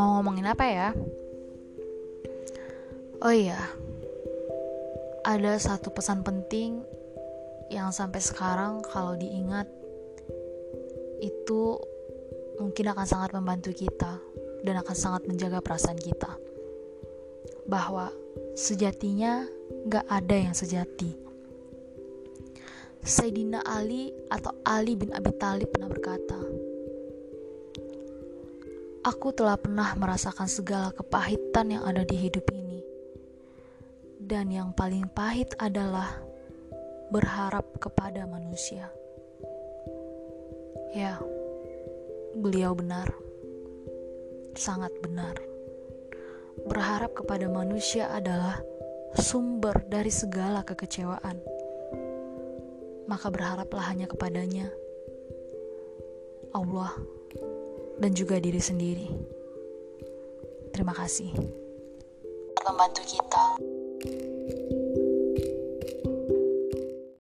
mau ngomongin apa ya? Oh iya, ada satu pesan penting yang sampai sekarang kalau diingat itu mungkin akan sangat membantu kita dan akan sangat menjaga perasaan kita. Bahwa sejatinya gak ada yang sejati. Sayyidina Ali atau Ali bin Abi Thalib pernah berkata, Aku telah pernah merasakan segala kepahitan yang ada di hidup ini. Dan yang paling pahit adalah berharap kepada manusia. Ya, beliau benar. Sangat benar. Berharap kepada manusia adalah sumber dari segala kekecewaan. Maka berharaplah hanya kepadanya. Allah dan juga diri sendiri. Terima kasih. Membantu kita.